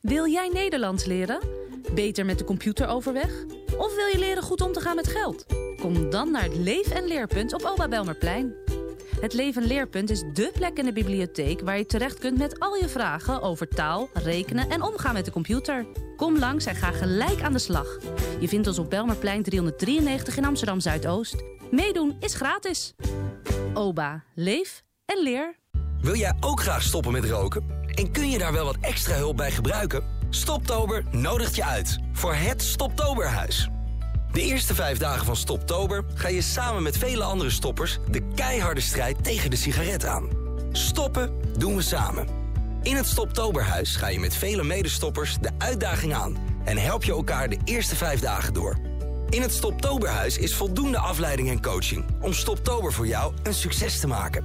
Wil jij Nederlands leren? Beter met de computer overweg? Of wil je leren goed om te gaan met geld? Kom dan naar het Leef- en Leerpunt op Oba Belmerplein. Het Leef- en Leerpunt is dé plek in de bibliotheek... waar je terecht kunt met al je vragen over taal, rekenen en omgaan met de computer. Kom langs en ga gelijk aan de slag. Je vindt ons op Belmerplein 393 in Amsterdam-Zuidoost. Meedoen is gratis. OBA. Leef en leer. Wil jij ook graag stoppen met roken? En kun je daar wel wat extra hulp bij gebruiken? Stoptober nodigt je uit voor het Stoptoberhuis. De eerste vijf dagen van Stoptober ga je samen met vele andere stoppers... de keiharde strijd tegen de sigaret aan. Stoppen doen we samen. In het Stoptoberhuis ga je met vele medestoppers de uitdaging aan... en help je elkaar de eerste vijf dagen door. In het Stoptoberhuis is voldoende afleiding en coaching... om Stoptober voor jou een succes te maken.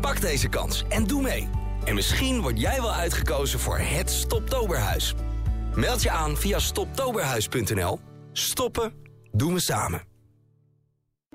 Pak deze kans en doe mee. En misschien word jij wel uitgekozen voor het Stoptoberhuis. Meld je aan via stoptoberhuis.nl. Stoppen doen we samen.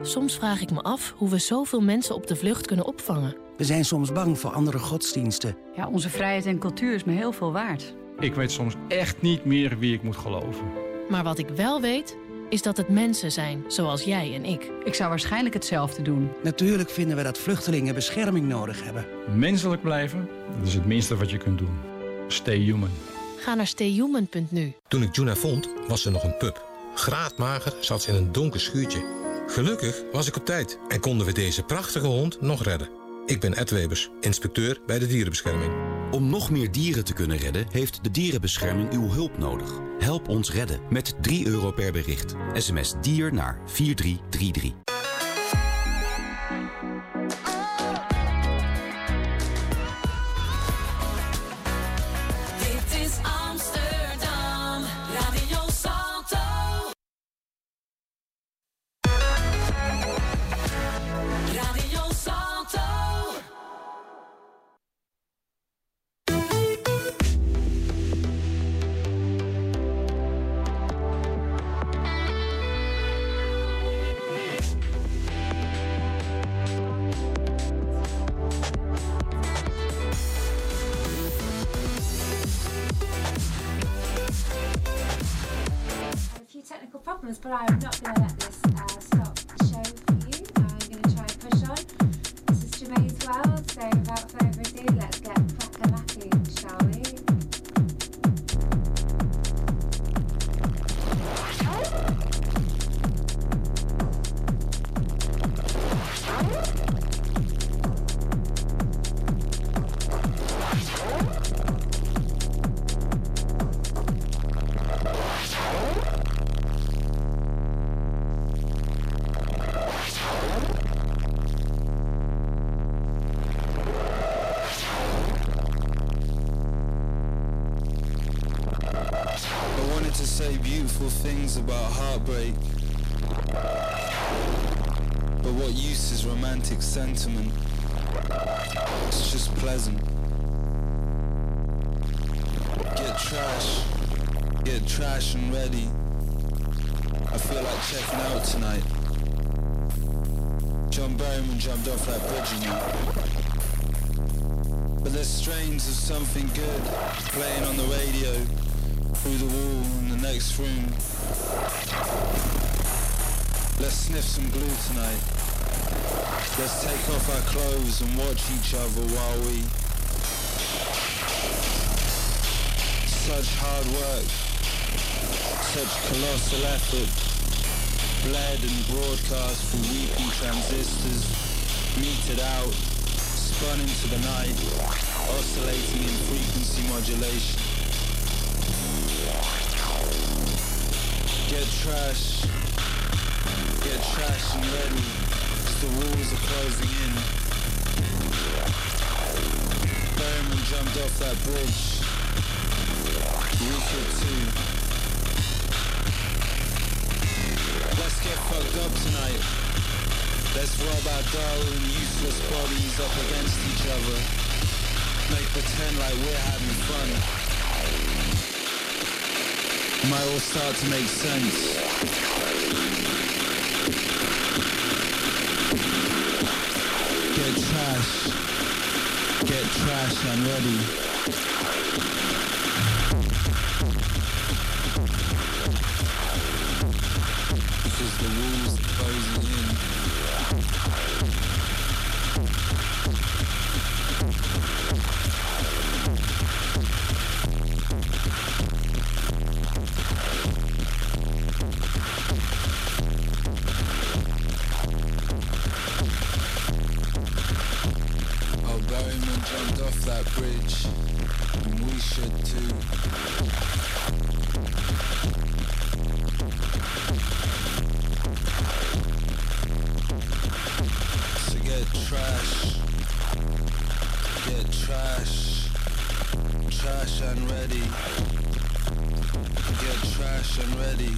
Soms vraag ik me af hoe we zoveel mensen op de vlucht kunnen opvangen. We zijn soms bang voor andere godsdiensten. Ja, onze vrijheid en cultuur is me heel veel waard. Ik weet soms echt niet meer wie ik moet geloven. Maar wat ik wel weet, is dat het mensen zijn, zoals jij en ik. Ik zou waarschijnlijk hetzelfde doen. Natuurlijk vinden we dat vluchtelingen bescherming nodig hebben. Menselijk blijven, dat is het minste wat je kunt doen. Stay human. Ga naar stayhuman.nu. Toen ik Juna vond, was ze nog een pup. Graadmager zat ze in een donker schuurtje. Gelukkig was ik op tijd en konden we deze prachtige hond nog redden. Ik ben Ed Webers, inspecteur bij de dierenbescherming. Om nog meer dieren te kunnen redden, heeft de dierenbescherming uw hulp nodig. Help ons redden met 3 euro per bericht. SMS dier naar 4333. Pleasant. Get trash. Get trash and ready. I feel like checking out tonight. John Berryman jumped off that bridge, you know. But there's strains of something good playing on the radio through the wall in the next room. Let's sniff some glue tonight. Let's take off our clothes and watch each other while we... Such hard work. Such colossal effort. Bled and broadcast through weeping transistors. Meted out. Spun into the night. Oscillating in frequency modulation. Get trash. Get trash and ready. The walls are closing in. Berryman jumped off that bridge. We too. Let's get fucked up tonight. Let's rub our dull and useless bodies up against each other. Make pretend like we're having fun. Might all start to make sense. Trash. Get trash and ready. Get trash. Get trash. Trash and ready. Get trash and ready.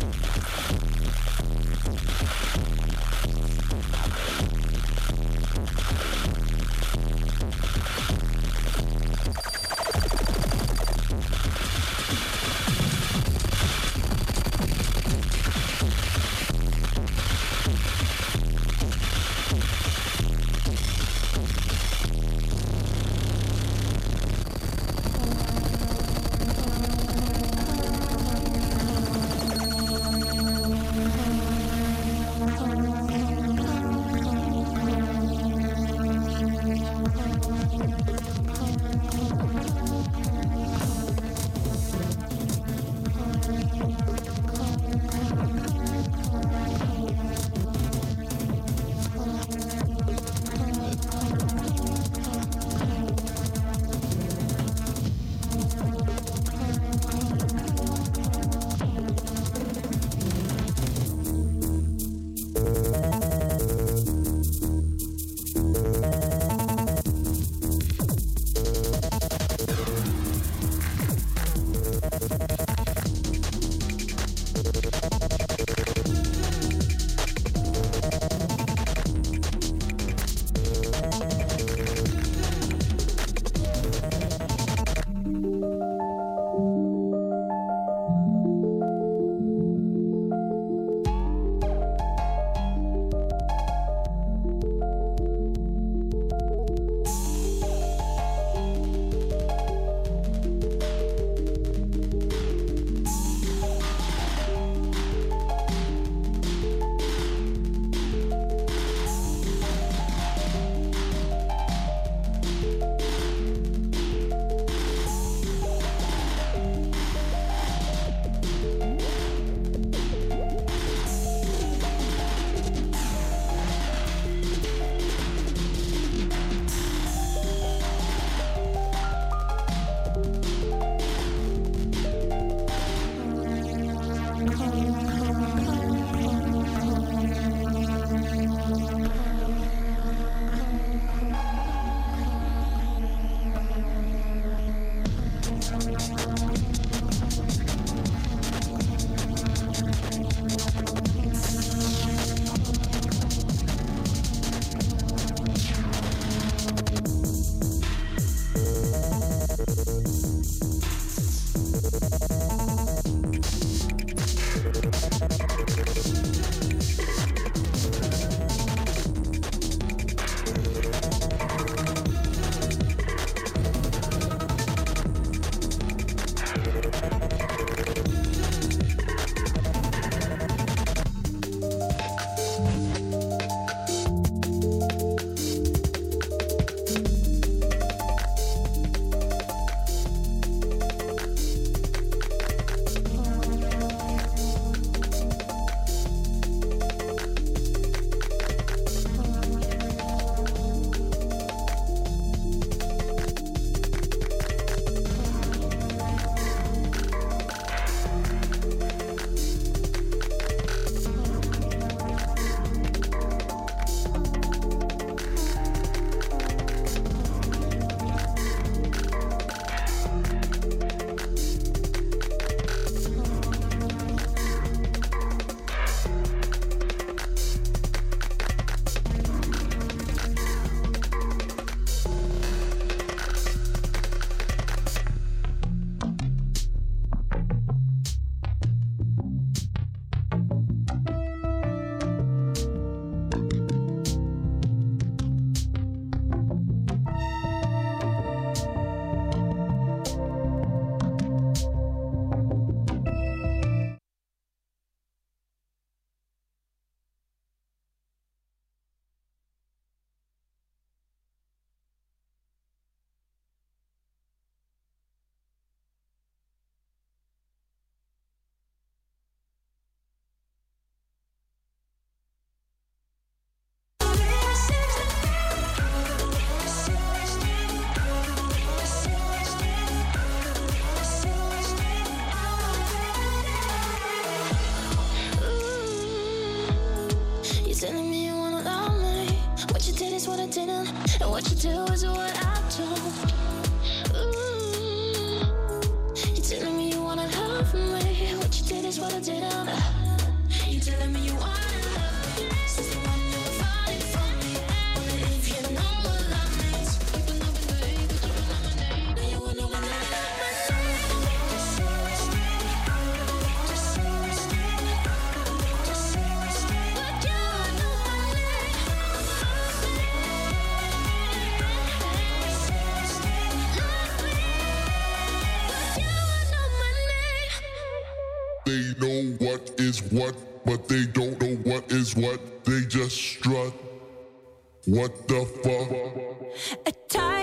They know what is what, but they don't know what is what. They just strut. What the fuck?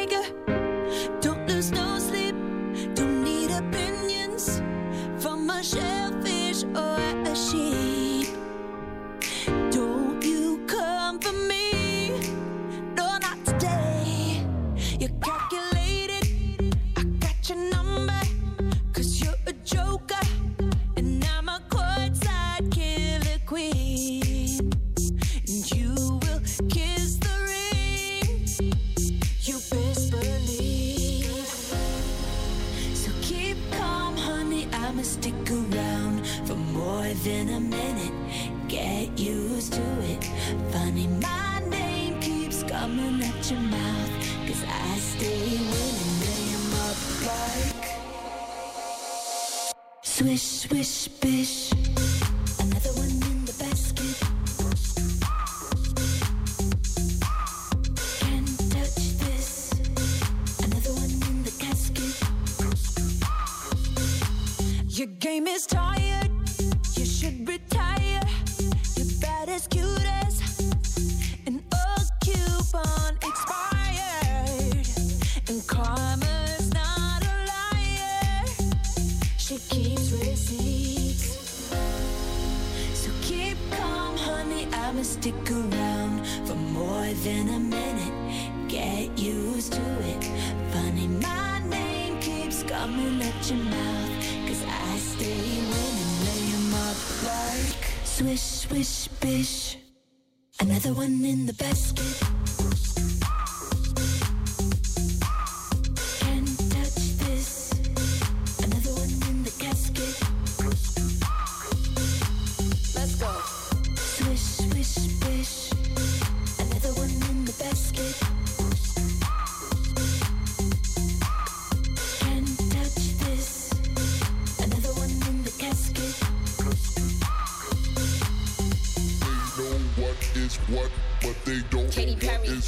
wish, bish. the one in the basket.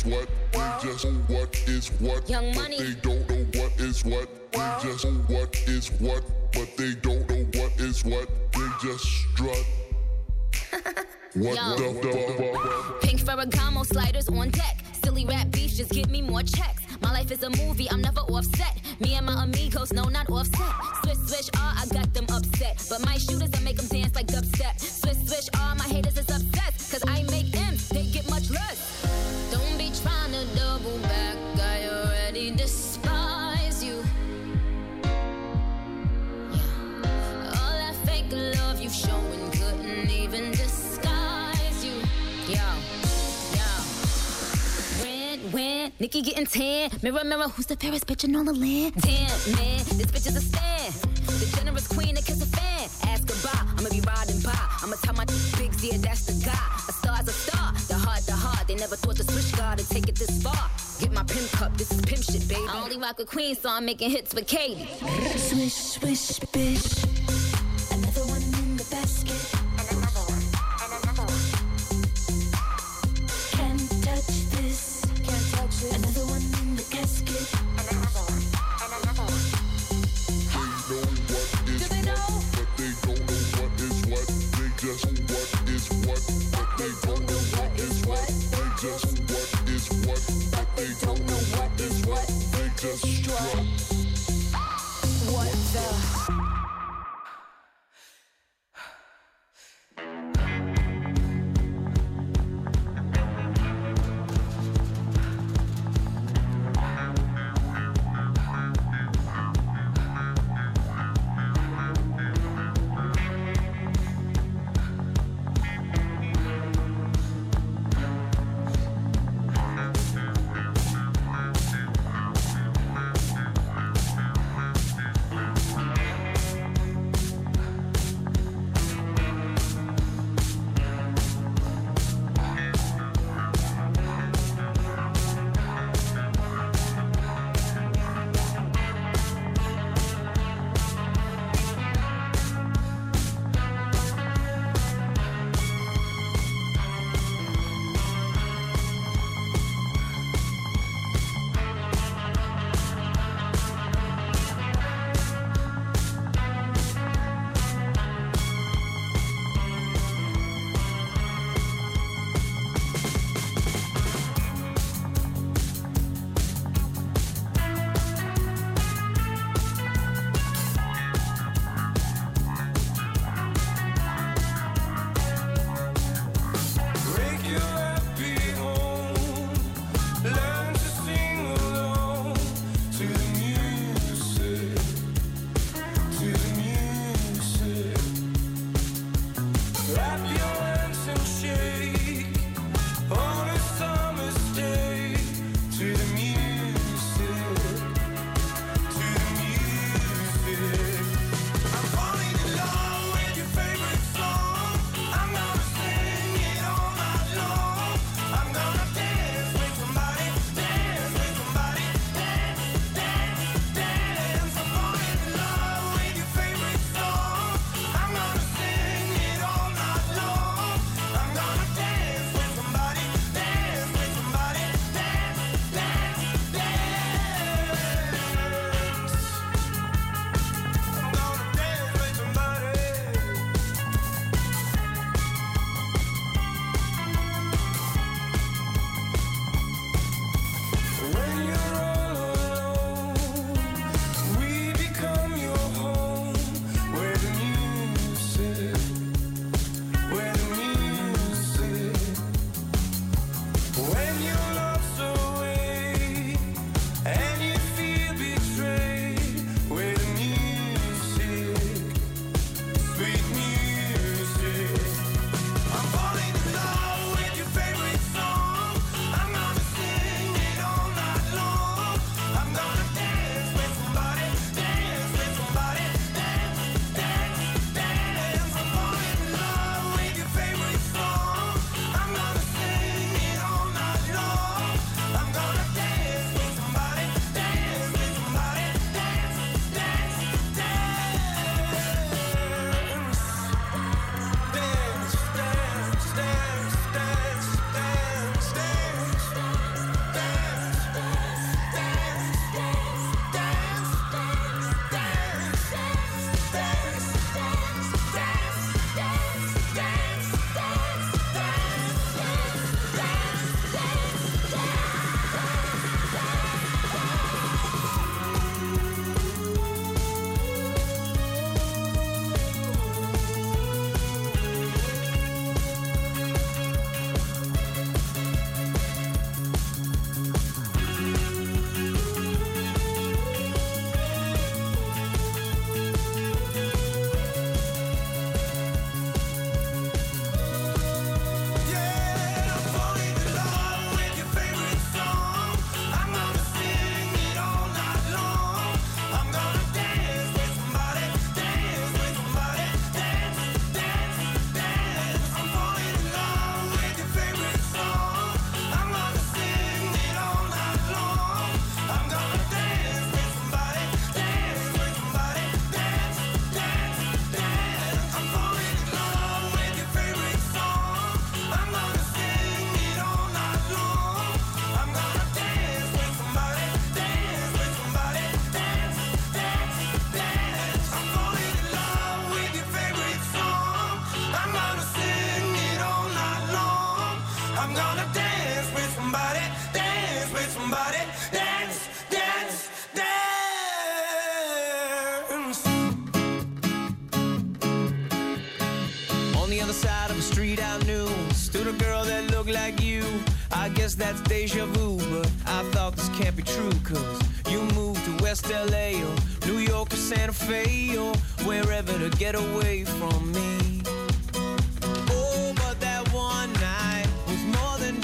what, they just know what is what, Young money. they don't know what is what. mirror, who's the fairest bitch in all the land? Damn, man, this bitch is a stand. The generous queen that kiss a fan. Ask her by, I'ma be riding by. I'ma tell my big Z, that's the guy. A star's a star, the heart, the heart. They never thought the switch guard to take it this far. Get my pimp cup, this is pimp shit, baby. I only rock with queens, so I'm making hits with Katy. Swish, swish, bitch.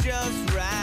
just right.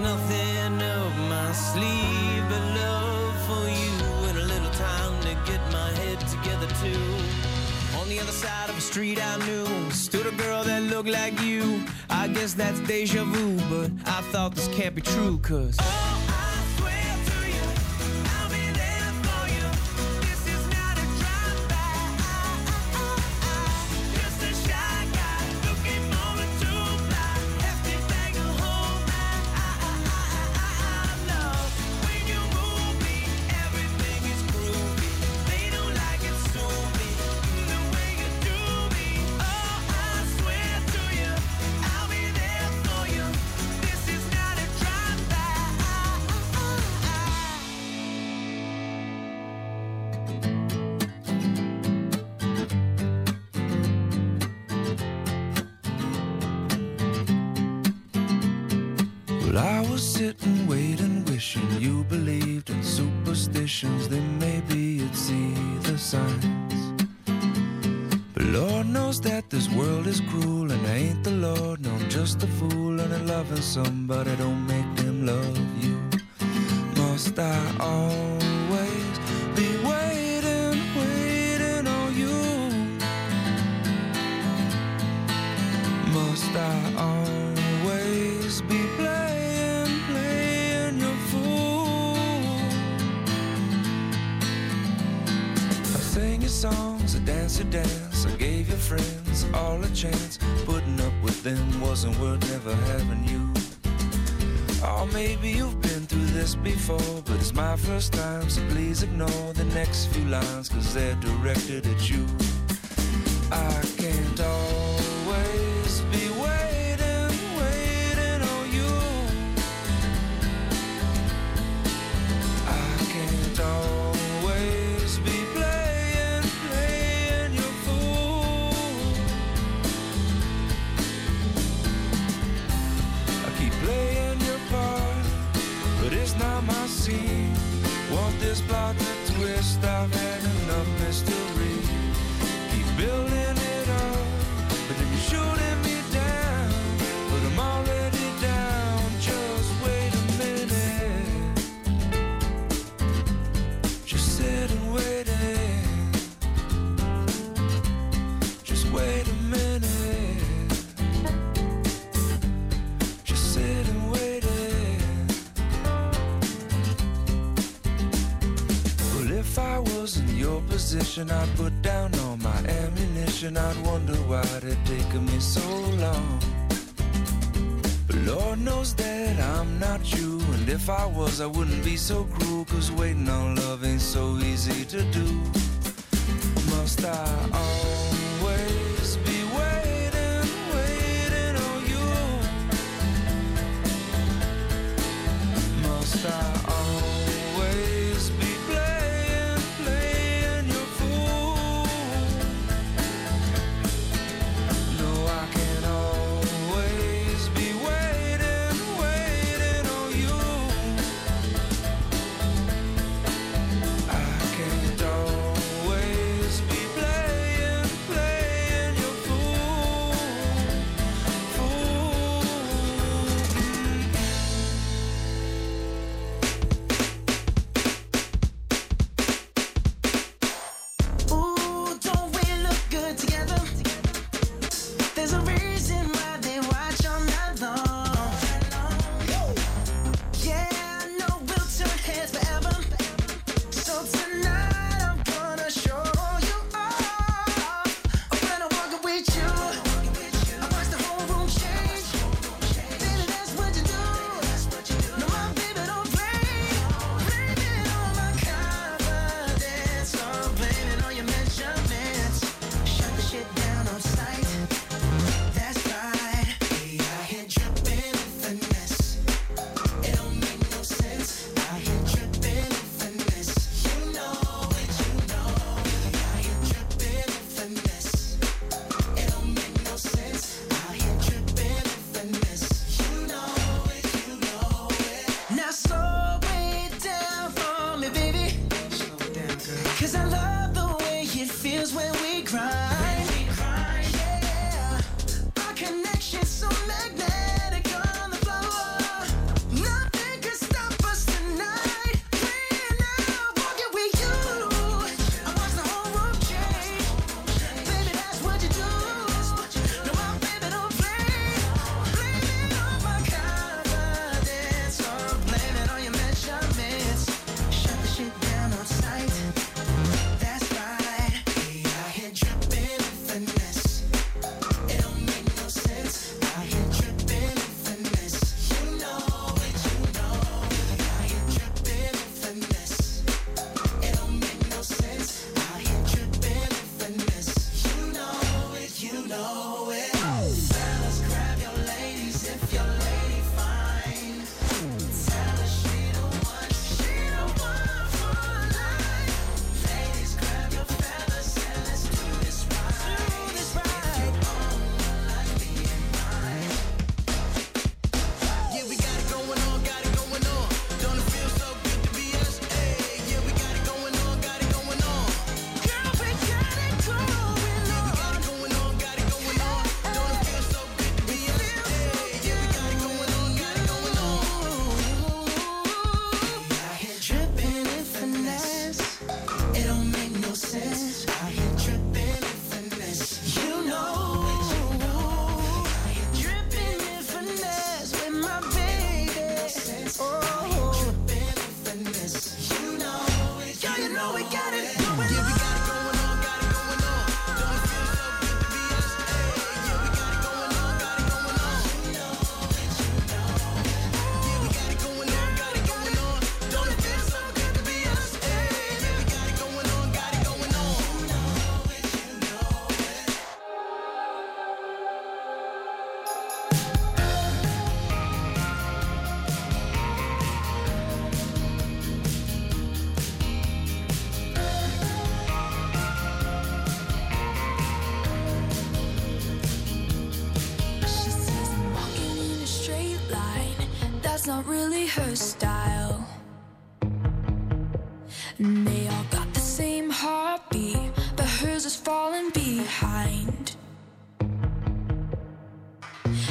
nothing up my sleeve but love for you and a little time to get my head together too. On the other side of the street I knew stood a girl that looked like you. I guess that's deja vu, but I thought this can't be true, cause. first time, so please ignore the next few lines, cause they're directed at you. I can't talk. plot the twist of it. position. I put down all my ammunition. I'd wonder why it had taken me so long. But Lord knows that I'm not you. And if I was, I wouldn't be so cruel. Cause waiting on love ain't so easy to do. Must I?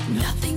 Nothing.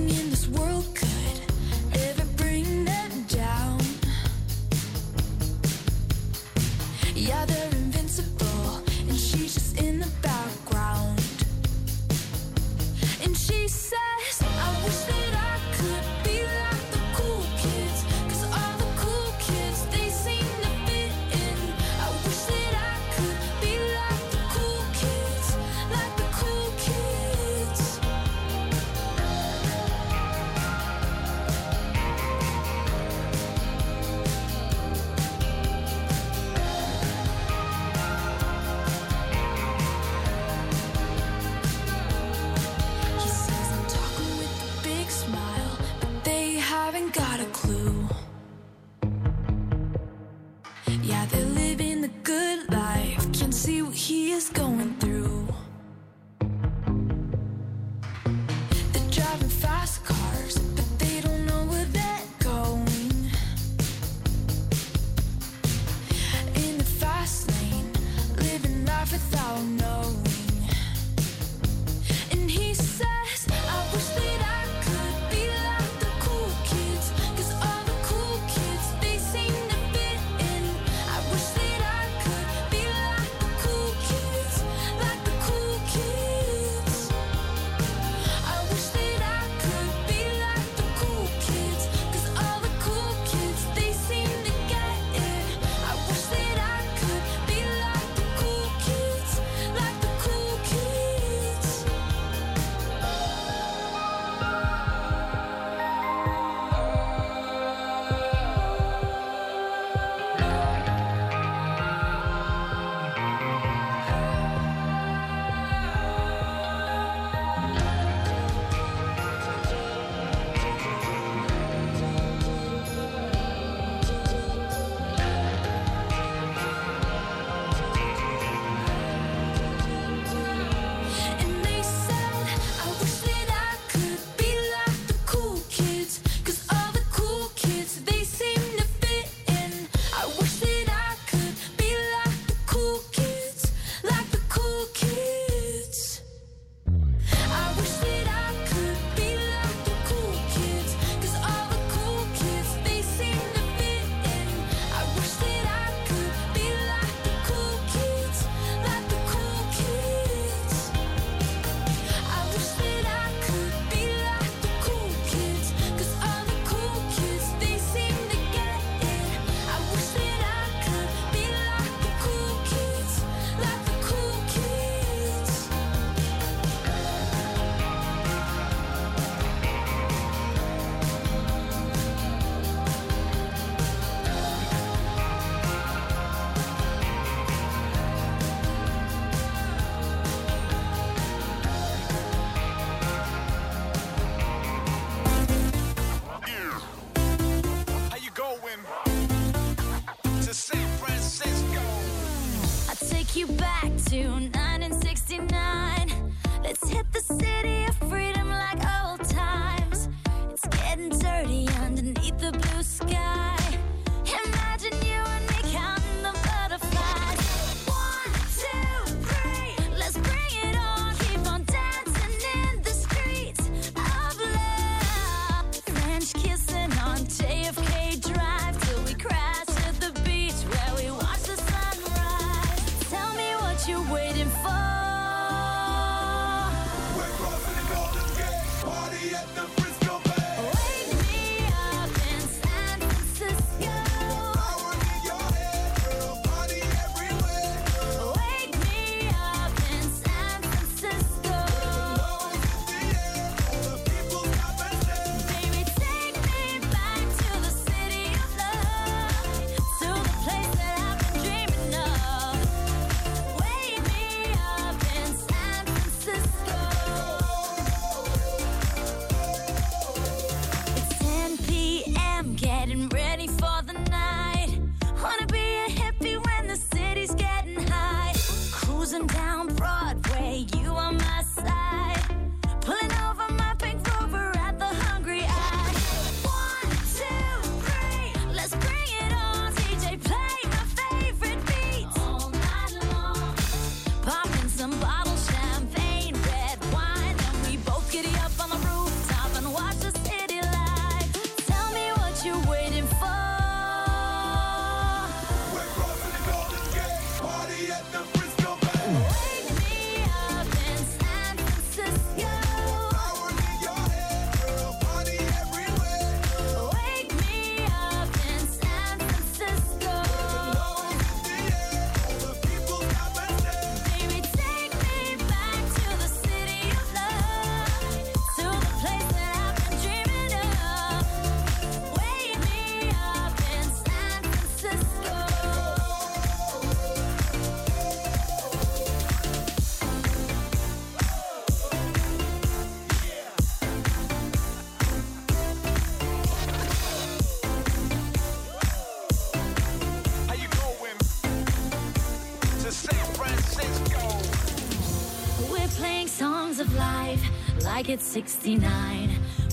at 69.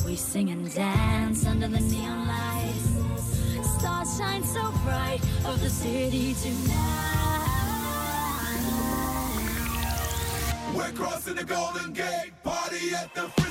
We sing and dance under the neon lights. Stars shine so bright of the city tonight. We're crossing the Golden Gate, party at the free.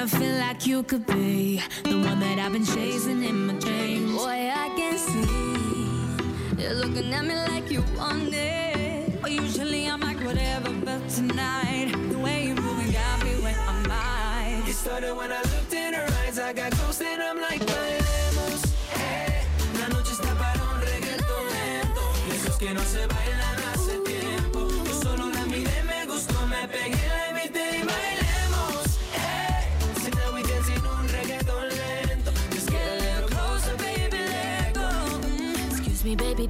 I feel like you could be the one that I've been chasing in my dreams. Boy, I can see you're looking at me like you want it. But usually I'm like whatever, but tonight the way you're moving got me where I might. It started when I looked in her eyes. I got close and I'm like, bailemos. Eh, la noche está para un reggaetón lento. Esos que no se bailan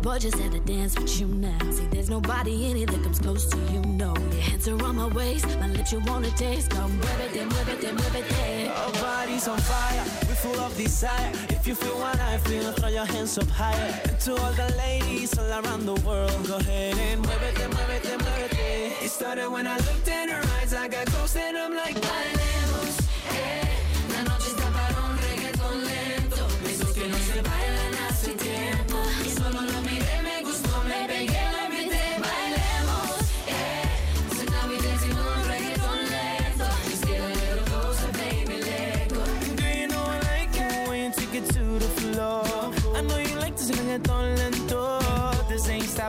boy, just had to dance with you now. See, there's nobody in it that comes close to you, no. Your hands are on my waist, my lips you wanna taste. Come move it, then move it, then move it, then. Our bodies on fire, we're full of desire. If you feel what I feel, throw your hands up higher. And to all the ladies all around the world, go ahead and muévete, muévete, muévete. It then whip it. Then. It started when I looked in her eyes, I got close and I'm like, bailemos,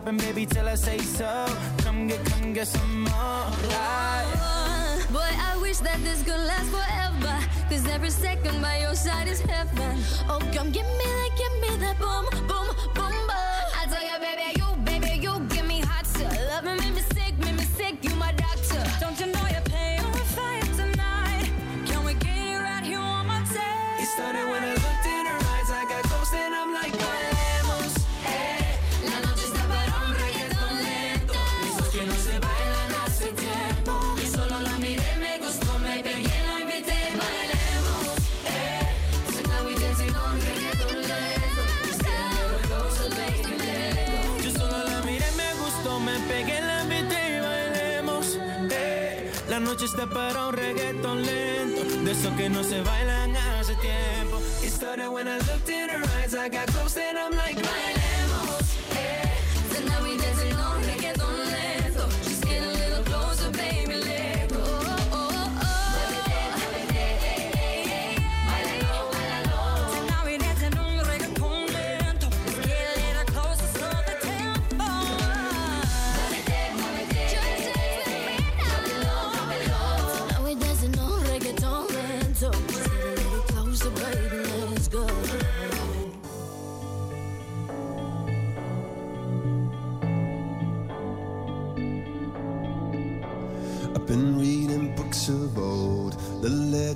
Ain't baby, till I say so. Come get, come get some more. Uh, Boy, I wish that this could last forever. Cause every second by your side is heaven. Oh, come give me that, give me that boom, boom, boom. La noche está para un reggaetón lento. De esos que no se bailan hace tiempo. It started when I looked in her eyes. I got close and I'm like, bailemos, eh.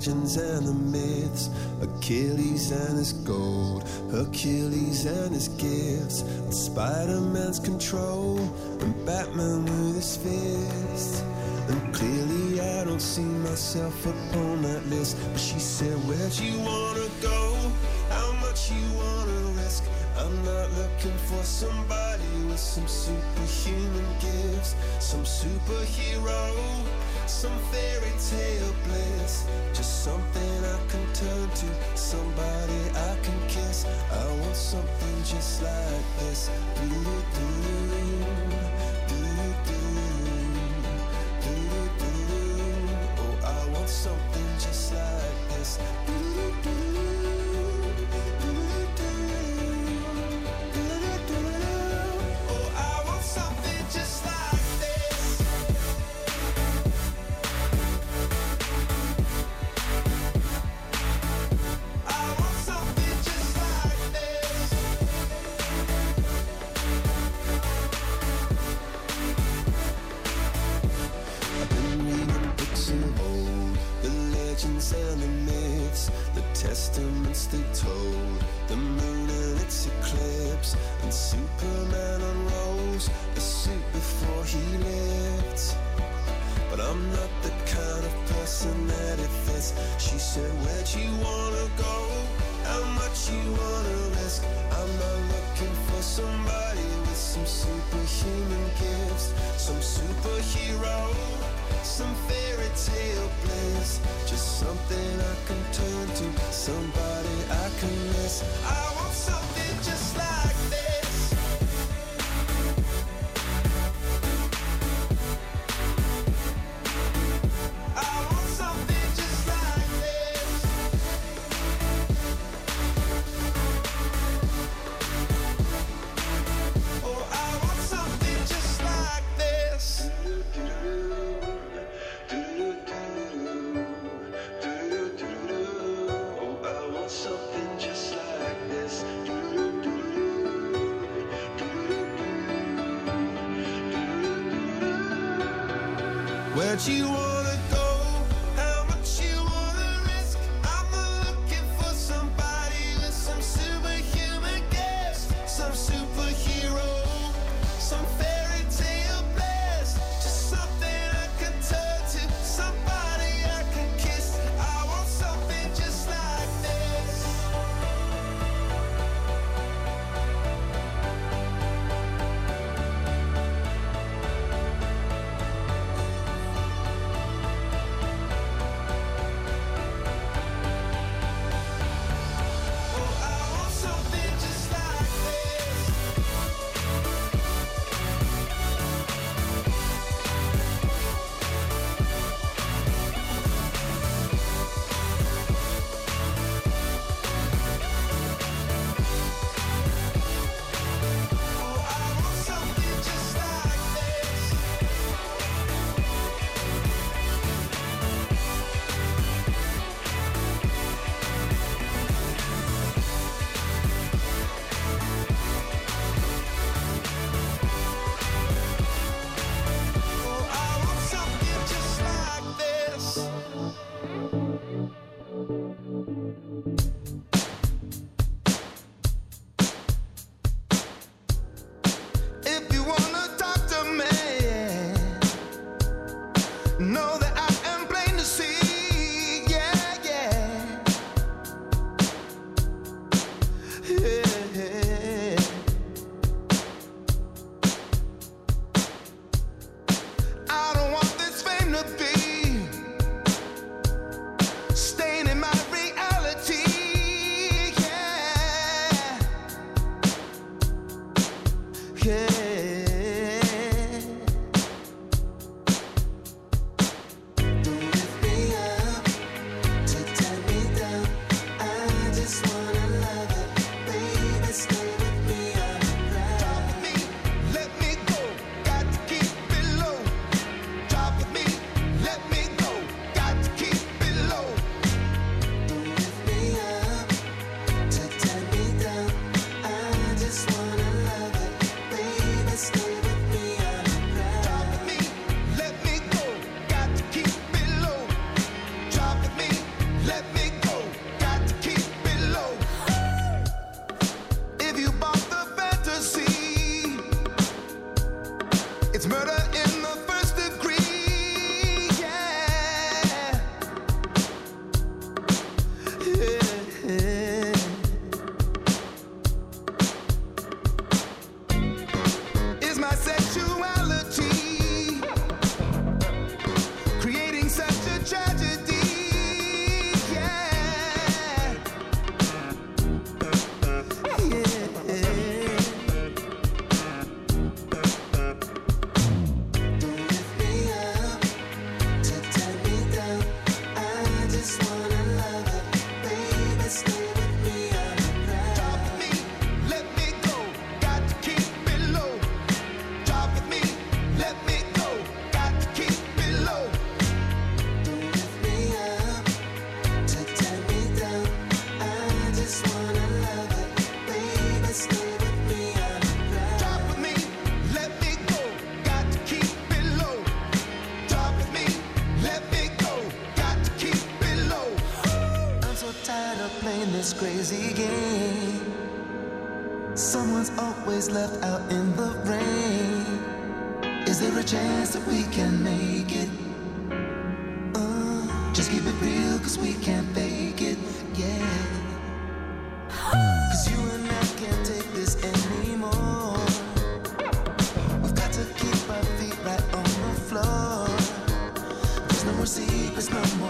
Legends and the myths, Achilles and his gold, Hercules and his gifts, and Spider Man's control, and Batman with his fist. And clearly, I don't see myself upon that list. But she said, Where'd you wanna go? How much you wanna risk? I'm not looking for somebody with some superhuman gifts, some superhero, some fairy tale bliss. Just something I can turn to, somebody I can kiss. I want something just like this. Do-do-do, do-do-do, you secrets, no more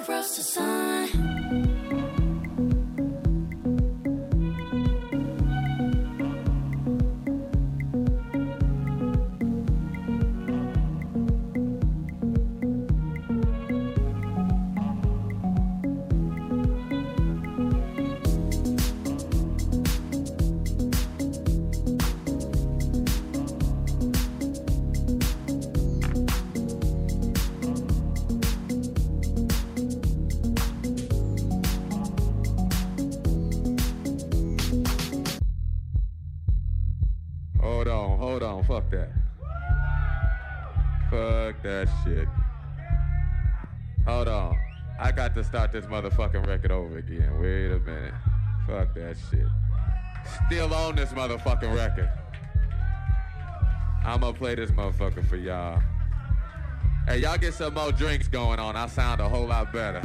across the sun. This motherfucking record over again. Wait a minute. Fuck that shit. Still on this motherfucking record. I'ma play this motherfucker for y'all. Hey, y'all get some more drinks going on. I sound a whole lot better.